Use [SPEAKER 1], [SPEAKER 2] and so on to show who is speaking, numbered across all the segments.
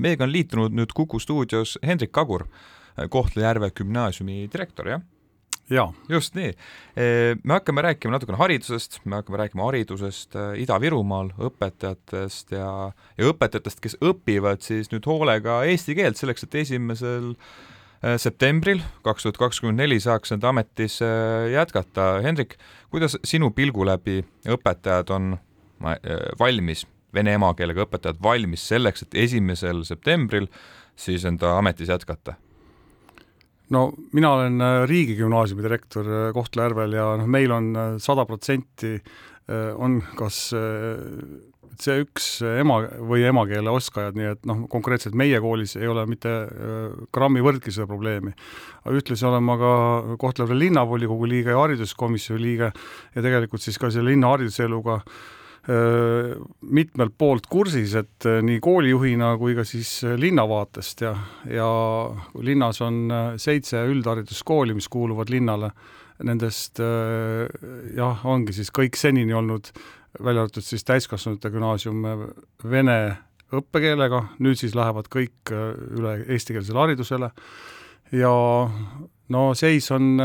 [SPEAKER 1] meiega on liitunud nüüd Kuku stuudios Hendrik Kagur, Kohtla-Järve gümnaasiumi direktor, jah?
[SPEAKER 2] jaa.
[SPEAKER 1] just nii. me hakkame rääkima natukene haridusest, me hakkame rääkima haridusest äh, Ida-Virumaal, õpetajatest ja, ja õpetajatest, kes õpivad siis nüüd hoolega eesti keelt selleks, et esimesel äh, septembril kaks tuhat kakskümmend neli saaks nad ametis jätkata. Hendrik, kuidas sinu pilgu läbi õpetajad on valmis, vene emakeelega õpetajad valmis selleks, et esimesel septembril siis enda ametis jätkata?
[SPEAKER 2] no mina olen äh, riigigümnaasiumi direktor äh, Kohtla-Järvel ja noh, meil on äh, sada protsenti on kas C1 ema või emakeele oskajad, nii et noh, konkreetselt meie koolis ei ole mitte grammi võrdki seda probleemi. ühtlasi olen ma ka Kohtla-Järve linnavolikogu liige ja hariduskomisjoni liige ja tegelikult siis ka selle linna hariduseluga äh, mitmelt poolt kursis, et nii koolijuhina kui ka siis linna vaatest ja, ja linnas on seitse üldhariduskooli, mis kuuluvad linnale. Nendest jah, ongi siis kõik senini olnud, välja arvatud siis täiskasvanute gümnaasium, vene õppekeelega, nüüd siis lähevad kõik üle eestikeelsele haridusele ja no seis on,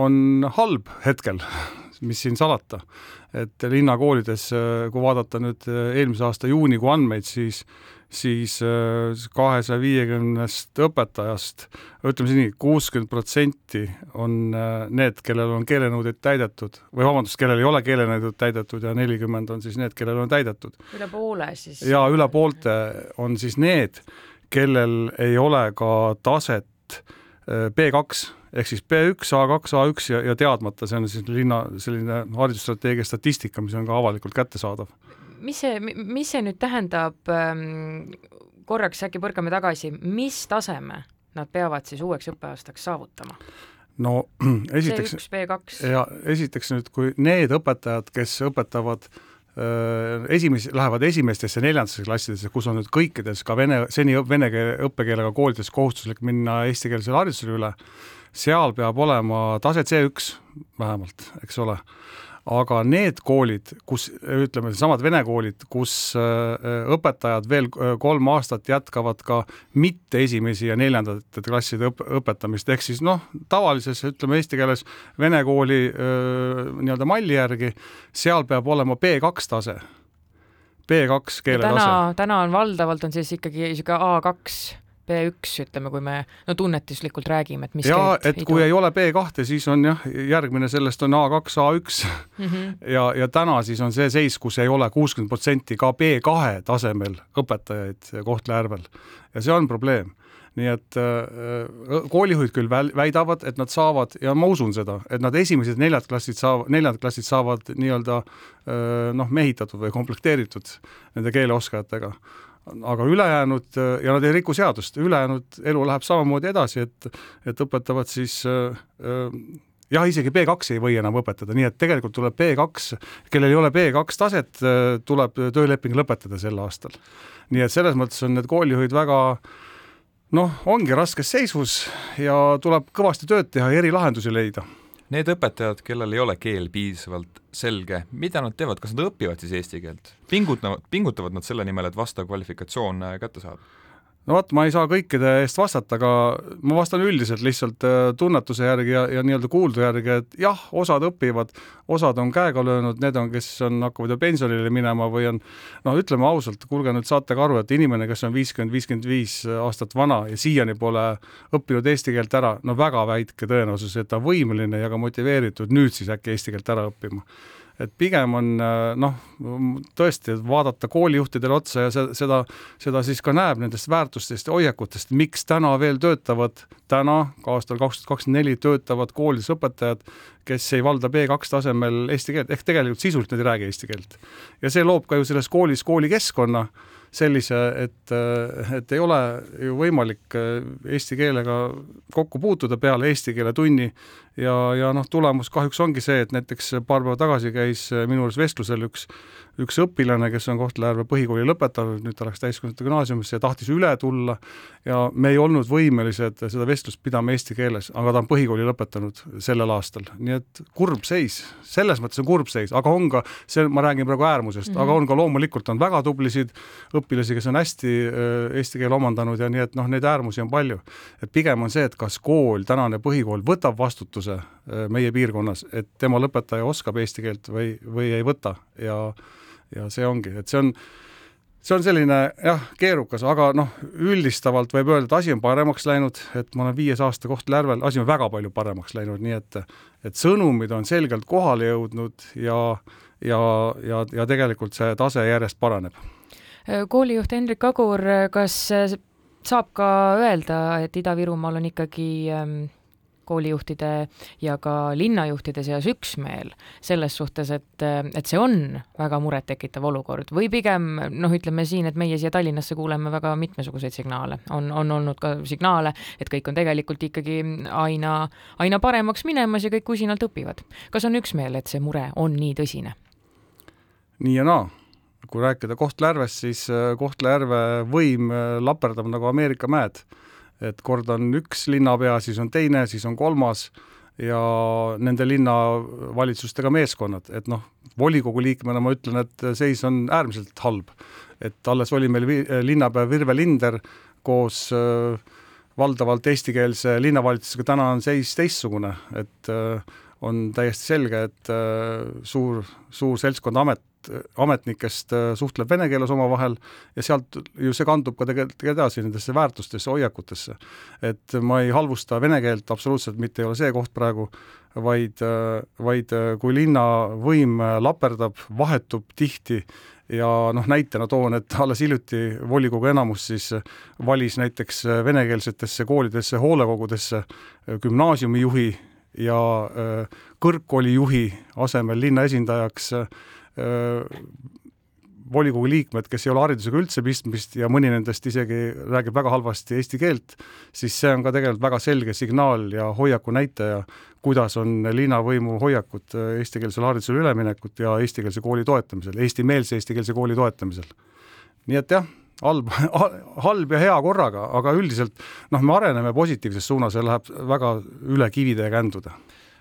[SPEAKER 2] on halb hetkel, mis siin salata et linnakoolides, kui vaadata nüüd äh, eelmise aasta juunikuu andmeid, siis siis äh, kahesaja viiekümnest õpetajast, ütleme nii, kuuskümmend protsenti on äh, need, kellel on keelenõuded täidetud või vabandust, kellel ei ole keelenõuded täidetud ja nelikümmend on siis need, kellel on täidetud.
[SPEAKER 3] üle poole siis?
[SPEAKER 2] jaa, üle poolte on siis need, kellel ei ole ka taset B2 ehk siis B1, A2, A1 ja, ja teadmata, see on siis linna selline haridusstrateegia statistika, mis on ka avalikult kättesaadav.
[SPEAKER 3] mis see, mis see nüüd tähendab, ähm, korraks äkki põrkame tagasi, mis taseme nad peavad siis uueks õppeaastaks saavutama?
[SPEAKER 2] no esiteks
[SPEAKER 3] C1, B2.
[SPEAKER 2] ja esiteks nüüd, kui need õpetajad, kes õpetavad äh, esimesi, lähevad esimestesse neljandatesse klassidesse, kus on nüüd kõikides ka vene, seni vene keele õppekeelega koolides kohustuslik minna eestikeelsele haridusele üle, seal peab olema tase C1 vähemalt, eks ole. aga need koolid, kus ütleme, needsamad vene koolid, kus äh, õpetajad veel äh, kolm aastat jätkavad ka mitte esimesi ja neljandate klasside õp õpetamist, ehk siis noh, tavalises, ütleme eesti keeles vene kooli äh, nii-öelda malli järgi, seal peab olema B2 tase B2 keeletase.
[SPEAKER 3] täna, täna on valdavalt on siis ikkagi niisugune A2 B1, ütleme, kui me no tunnetuslikult räägime, et mis
[SPEAKER 2] ja et idu. kui ei ole B2, siis on jah, järgmine sellest on A2, A1 mm -hmm. ja, ja täna siis on see seis, kus ei ole kuuskümmend protsenti ka B2 tasemel õpetajaid Kohtla-Järvel ja see on probleem nii et äh, koolijuhid küll väidavad, et nad saavad ja ma usun seda, et nad esimesed neljad klassid saavad, neljandad klassid saavad nii-öelda äh, noh, mehitatud või komplekteeritud nende keeleoskajatega aga ülejäänud ja nad ei riku seadust, ülejäänud elu läheb samamoodi edasi, et, et õpetavad siis äh, äh, jah, isegi B2 ei või enam õpetada, nii et tegelikult tuleb B2, kellel ei ole B2 taset, äh, tuleb tööleping lõpetada sel aastal. nii et selles mõttes on need koolijuhid väga noh, ongi raskes seisus ja tuleb kõvasti tööd teha ja erilahendusi leida
[SPEAKER 1] Need õpetajad, kellel ei ole keel piisavalt selge, mida nad teevad, kas nad õpivad siis eesti keelt? pingutavad, pingutavad nad selle nimel, et vastav kvalifikatsioon äh, kätte saada?
[SPEAKER 2] No vot, ma ei saa kõikide eest vastata, aga ma vastan üldiselt lihtsalt äh, tunnetuse järgi ja, ja nii-öelda kuuldu järgi, et jah, osad õpivad, osad on käega löönud, need on, kes on, hakkavad ju pensionile minema või on noh, ütleme ausalt, kuulge nüüd saate ka aru, et inimene, kes on viiskümmend, viiskümmend viis aastat vana ja siiani pole õppinud eesti keelt ära, no väga väike tõenäosus, et ta on võimeline ja ka motiveeritud nüüd siis äkki eesti keelt ära õppima et pigem on äh, noh, tõesti vaadata koolijuhtidele otsa ja seda, seda, siis ka näeb nendest väärtustest ja hoiakutest, miks täna veel töötavad, täna ka aastal kaks tuhat kakskümmend neli töötavad koolides õpetajad, kes ei valda B2 tasemel eesti keelt, ehk tegelikult sisuliselt nad ei räägi eesti keelt. ja see loob ka ju selles koolis koolikeskkonna sellise, et, et ei ole ju võimalik äh, eesti keelega kokku puutuda peale eesti keele tunni. Ja, ja noh, tulemus kahjuks ongi see, et näiteks paar päeva tagasi käis äh, minu juures vestlusel üks üks õpilane, kes on Kohtla-Järve põhikooli lõpetanud, nüüd ta läks täiskasvanute gümnaasiumisse ja tahtis üle tulla ja me ei olnud võimelised seda vestlust pidama eesti keeles, aga ta on põhikooli lõpetanud sellel aastal, nii et kurb seis, selles mõttes on kurb seis, aga on ka, see, ma räägin praegu äärmusest mm, -hmm. aga on ka loomulikult on väga tublisid õpilasi, kes on hästi äh, eesti keele omandanud ja nii et noh, neid äärmusi on palju. et pigem on see, et kas kool, tänane põhikool võtab vastutuse meie piirkonnas, et tema lõpetaja oskab eesti keelt või, või ei võta ja ja see ongi, et see on, see on selline jah, keerukas, aga noh, üldistavalt võib öelda, et asi on paremaks läinud, et ma olen viies aasta Kohtla-Järvel, asi on väga palju paremaks läinud, nii et et sõnumid on selgelt kohale jõudnud ja ja, ja, ja tegelikult see tase järjest paraneb.
[SPEAKER 3] koolijuht Hendrik Agur, kas saab ka öelda, et Ida-Virumaal on ikkagi ähm koolijuhtide ja ka linnajuhtide seas üksmeel selles suhtes, et, et see on väga murettekitav olukord või pigem noh, ütleme siin, et meie siia Tallinnasse kuuleme väga mitmesuguseid signaale, on, on olnud ka signaale, et kõik on tegelikult ikkagi aina, aina paremaks minemas ja kõik usinalt õpivad. kas on üksmeel, et see mure on nii tõsine?
[SPEAKER 2] nii ja naa kui rääkida Kohtla-Järvest, siis Kohtla-Järve võim laperdab nagu Ameerika mäed et kord on üks linnapea, siis on teine, siis on kolmas ja nende linnavalitsustega meeskonnad, et noh, volikogu liikmena ma ütlen, et seis on äärmiselt halb. et alles oli meil vi linnapea Virve Linder koos äh, valdavalt eestikeelse linnavalitsusega, täna on seis teistsugune, et äh, on täiesti selge, et äh, suur, suur seltskond amet, ametnikest äh, suhtleb vene keeles omavahel ja sealt ju see kandub ka tegelikult edasi nendesse väärtustesse, hoiakutesse. et ma ei halvusta vene keelt, absoluutselt mitte ei ole see koht praegu, vaid, äh, vaid kui linnavõim laperdab, vahetub tihti ja noh, näitena toon, et alles hiljuti volikogu enamus siis valis näiteks venekeelsetesse koolidesse, hoolekogudesse gümnaasiumijuhi ja kõrgkooli juhi asemel linna esindajaks volikogu liikmed, kes ei ole haridusega üldse pistmist ja mõni nendest isegi räägib väga halvasti eesti keelt, siis see on ka tegelikult väga selge signaal ja hoiaku näitaja, kuidas on linnavõimu hoiakud eestikeelsele haridusele üleminekut ja eestikeelse kooli toetamisel, eestimeelse eestikeelse kooli toetamisel. nii et jah, halb, halb ja hea korraga, aga üldiselt noh, me areneme positiivses suunas ja läheb väga üle kivide ja kändude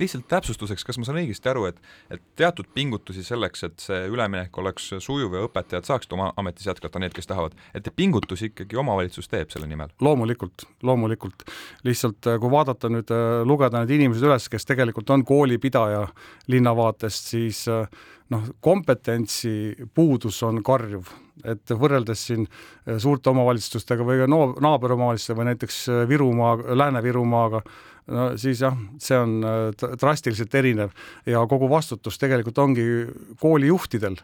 [SPEAKER 1] lihtsalt täpsustuseks, kas ma saan õigesti aru, et, et teatud pingutusi selleks, et see üleminek oleks sujuv ja õpetajad saaksid oma ametis jätkata, need, kes tahavad, et pingutusi ikkagi omavalitsus teeb selle nimel?
[SPEAKER 2] loomulikult, loomulikult. lihtsalt kui vaadata nüüd, äh, lugeda need inimesed üles, kes tegelikult on koolipidaja linna vaatest, siis äh, noh, kompetentsi puudus on karjuv, et võrreldes siin suurte omavalitsustega või no naaberomavalitsustega või näiteks Virumaa, Lääne-Virumaaga, no siis jah, see on eh, drastiliselt erinev ja kogu vastutus tegelikult ongi koolijuhtidel.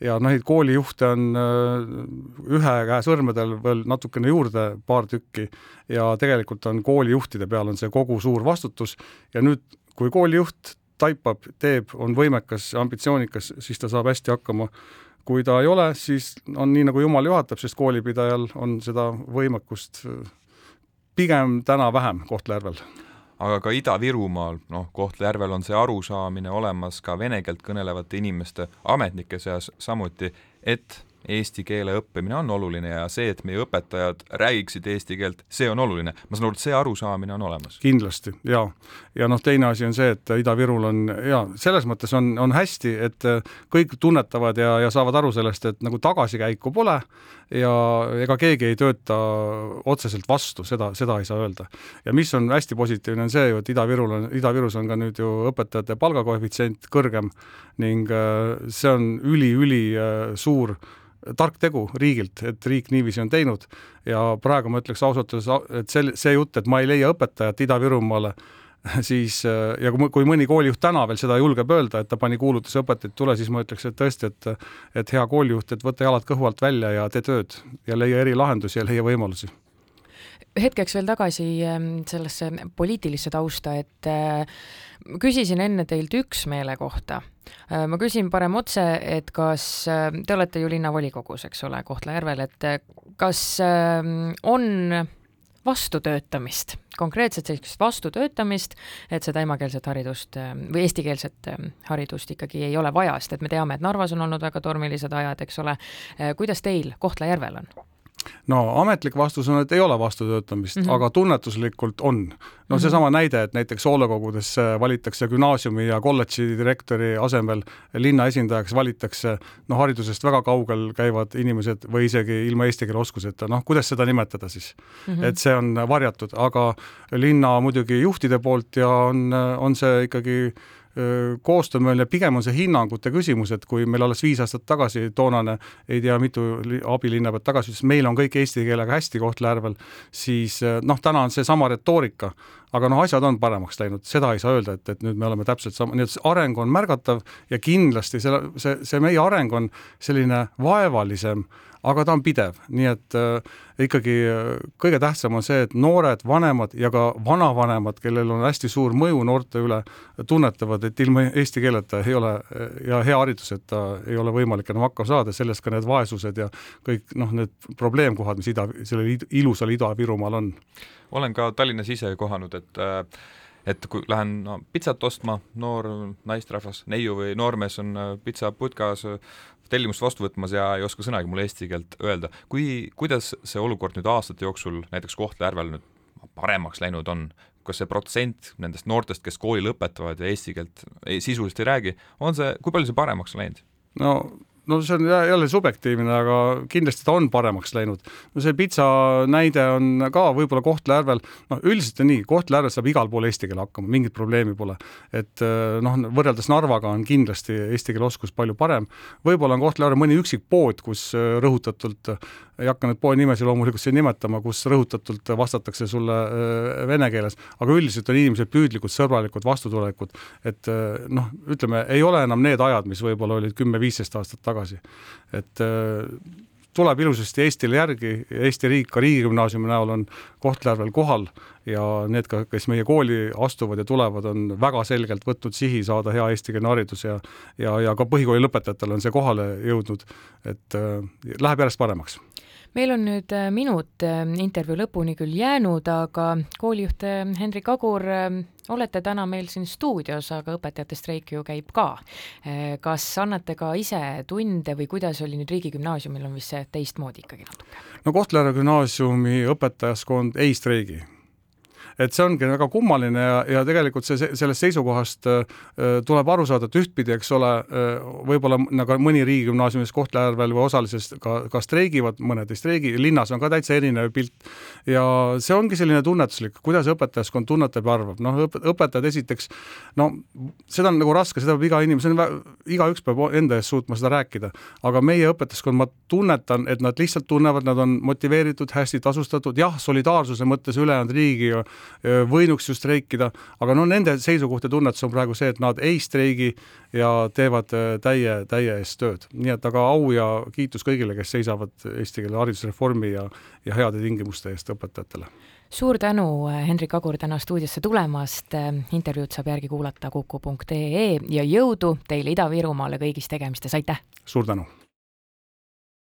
[SPEAKER 2] Ja noh, neid koolijuhte on ühe käe sõrmedel veel natukene juurde, paar tükki, ja tegelikult on koolijuhtide peal on see kogu suur vastutus. Ja nüüd, kui koolijuht taipab, teeb, on võimekas, ambitsioonikas, siis ta saab hästi hakkama. kui ta ei ole, siis on nii, nagu jumal juhatab, sest koolipidajal on seda võimekust pigem täna vähem Kohtla-Järvel
[SPEAKER 1] aga ka Ida-Virumaal, noh, Kohtla-Järvel on see arusaamine olemas ka vene keelt kõnelevate inimeste, ametnike seas samuti, et eesti keele õppimine on oluline ja see, et meie õpetajad räägiksid eesti keelt, see on oluline. ma saan aru, et see arusaamine on olemas.
[SPEAKER 2] kindlasti, jaa. ja noh, teine asi on see, et Ida-Virul on jaa, selles mõttes on, on hästi, et kõik tunnetavad ja, ja saavad aru sellest, et nagu tagasikäiku pole ja ega keegi ei tööta otseselt vastu, seda, seda ei saa öelda. ja mis on hästi positiivne, on see ju, et Ida-Virul on, Ida-Virus on ka nüüd ju õpetajate palgakoefitsient kõrgem ning äh, see on üli-üli äh, suur tark tegu riigilt, et riik niiviisi on teinud. Ja praegu ma ütleks ausalt öeldes, et see, see jutt, et ma ei leia õpetajat Ida-Virumaale, siis ja kui, kui mõni koolijuht täna veel seda julgeb öelda, et ta pani kuulutuse õpetajaid tule, siis ma ütleks, et tõesti, et et hea koolijuht, et võta jalad kõhu alt välja ja tee tööd ja leia erilahendusi ja leia võimalusi.
[SPEAKER 3] Hetkeks veel tagasi ähm, sellesse poliitilisse tausta, et äh, küsisin enne teilt üksmeele kohta. Äh, ma küsin parem otse, et kas, äh, te olete ju linnavolikogus, eks ole, Kohtla-Järvel, et kas ähm, on vastutöötamist, konkreetselt sellist vastutöötamist, et seda emakeelset haridust või eestikeelset haridust ikkagi ei ole vaja, sest et me teame, et Narvas on olnud väga tormilised ajad, eks ole. kuidas teil Kohtla-Järvel on?
[SPEAKER 2] No ametlik vastus on, et ei ole vastutöötamist mm, -hmm. aga tunnetuslikult on. no mhm. seesama näide, et näiteks hoolekogudes valitakse gümnaasiumi ja kolledži direktori asemel linna esindajaks valitakse noh, haridusest väga kaugel käivad inimesed või isegi ilma eesti keele oskuseta, noh, kuidas seda nimetada siis mm? -hmm. et see on varjatud, aga linna muidugi juhtide poolt ja on, on see ikkagi koostöömeelne, pigem on see hinnangute küsimus, et kui meil alles viis aastat tagasi toonane, ei tea, mitu abilinnapead tagasi ütles, meil on kõik eesti keelega hästi Kohtla-Järvel, siis noh, täna on seesama retoorika, aga noh, asjad on paremaks läinud, seda ei saa öelda, et, et nüüd me oleme täpselt sama, nii et areng on märgatav ja kindlasti selle, see, see meie areng on selline vaevalisem aga ta on pidev, nii et äh, ikkagi äh, kõige tähtsam on see, et noored, vanemad ja ka vanavanemad, kellel on hästi suur mõju noorte üle, tunnetavad, et ilma eesti keeleta ei ole ja hea hariduseta ei ole võimalik enam hakkama saada, sellest ka need vaesused ja kõik noh, need probleemkohad, mis ida, sellel ilusal Ida-Virumaal on.
[SPEAKER 1] olen ka Tallinnas ise kohanud, et äh et kui lähen no, pitsat ostma, noor naisterahvas, neiu või noormees on äh, pitsaputkas tellimust vastu võtmas ja ei oska sõnagi mulle eesti keelt öelda. kui, kuidas see olukord nüüd aastate jooksul näiteks Kohtla-Järvel nüüd paremaks läinud on, kas see protsent nendest noortest, kes kooli lõpetavad ja eesti keelt ei, sisuliselt ei räägi, on see, kui palju see paremaks läinud?
[SPEAKER 2] no no see on jälle subjektiivne, aga kindlasti ta on paremaks läinud. no see pitsa näide on ka võib-olla Kohtla-Järvel, noh, üldiselt on nii, Kohtla-Järvel saab igal pool eesti keele hakkama, mingit probleemi pole. et eh, noh, võrreldes Narvaga on kindlasti eesti keele oskus palju parem. võib-olla on Kohtla-Järvel mõni üksik pood, kus eh, rõhutatult ei hakka nüüd poe nimesid loomulikult siin nimetama, kus rõhutatult vastatakse sulle vene keeles, aga üldiselt on inimesed püüdlikud, sõbralikud, vastutulelikud, et noh, ütleme, ei ole enam need ajad, mis võib-olla olid kümme-viisteist aastat tagasi. Et äh, tuleb ilusasti Eestile järgi, Eesti riik ka riigigümnaasiumi näol on Kohtla-Järvel kohal ja need ka, kes meie kooli astuvad ja tulevad, on väga selgelt võtnud sihi saada hea eestikeelne haridus ja ja, ja ka põhikooli lõpetajatel on see kohale jõudnud, et äh, läheb järjest paremaks
[SPEAKER 3] meil on nüüd äh, minut äh, intervjuu lõpuni küll jäänud, aga koolijuht äh, Hendrik Agur, olete täna meil siin stuudios, aga õpetajate streik ju käib ka. kas annate ka ise tunde või kuidas oli nüüd riigigümnaasiumil, on vist see teistmoodi ikkagi natuke?
[SPEAKER 2] no Kohtla-Järve gümnaasiumi õpetajaskond ei streigi et see ongi väga kummaline ja, ja tegelikult see, sellest seisukohast äh, tuleb aru saada, et ühtpidi, eks ole äh,, võib-olla nagu mõni riigigümnaasiumis Kohtla-Järvel või osaliselt ka, ka streigivad, mõned ei streigi, linnas on ka täitsa erinev pilt. ja see ongi selline tunnetuslik, kuidas õpetajaskond tunnetab ja arvab, noh, õpetajad esiteks, no seda on nagu raske, seda peab iga inimene, see on, igaüks peab enda eest suutma seda rääkida, aga meie õpetajaskond, ma tunnetan, et nad lihtsalt tunnevad, nad on motiveeritud, hästi tasustatud, jah, solidaarsuse mõttes ülejäänud riigiga võinuks ju streikida, aga no nende seisukoht ja tunnetus on praegu see, et nad ei streigi ja teevad täie, täie eest tööd. nii et aga au ja kiitus kõigile, kes seisavad eesti keele haridusreformi ja, ja heade tingimuste eest õpetajatele
[SPEAKER 3] suur tänu, Hendrik Agur, täna stuudiosse tulemast. intervjuud saab järgi kuulata kuku.ee ja jõudu teile Ida-Virumaale kõigis tegemistes, aitäh!
[SPEAKER 2] suur tänu!